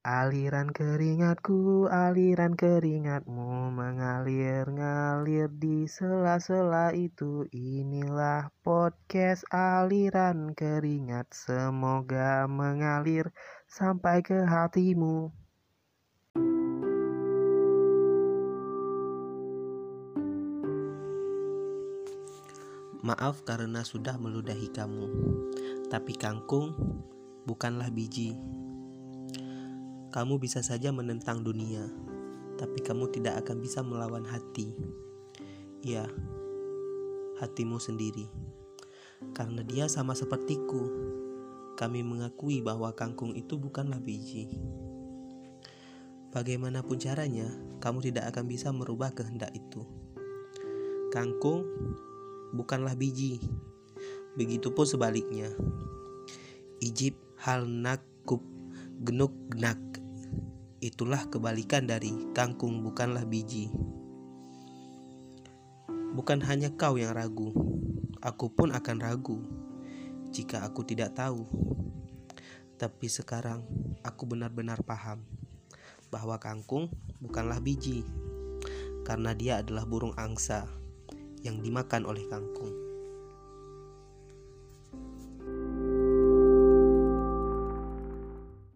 Aliran keringatku, aliran keringatmu mengalir ngalir di sela-sela itu. Inilah podcast aliran keringat, semoga mengalir sampai ke hatimu. Maaf karena sudah meludahi kamu, tapi kangkung bukanlah biji. Kamu bisa saja menentang dunia, tapi kamu tidak akan bisa melawan hati. Ya, hatimu sendiri. Karena dia sama sepertiku, kami mengakui bahwa kangkung itu bukanlah biji. Bagaimanapun caranya, kamu tidak akan bisa merubah kehendak itu. Kangkung bukanlah biji. Begitupun sebaliknya. Ijib hal nakup genuk genak Itulah kebalikan dari kangkung bukanlah biji. Bukan hanya kau yang ragu, aku pun akan ragu jika aku tidak tahu. Tapi sekarang aku benar-benar paham bahwa kangkung bukanlah biji, karena dia adalah burung angsa yang dimakan oleh kangkung.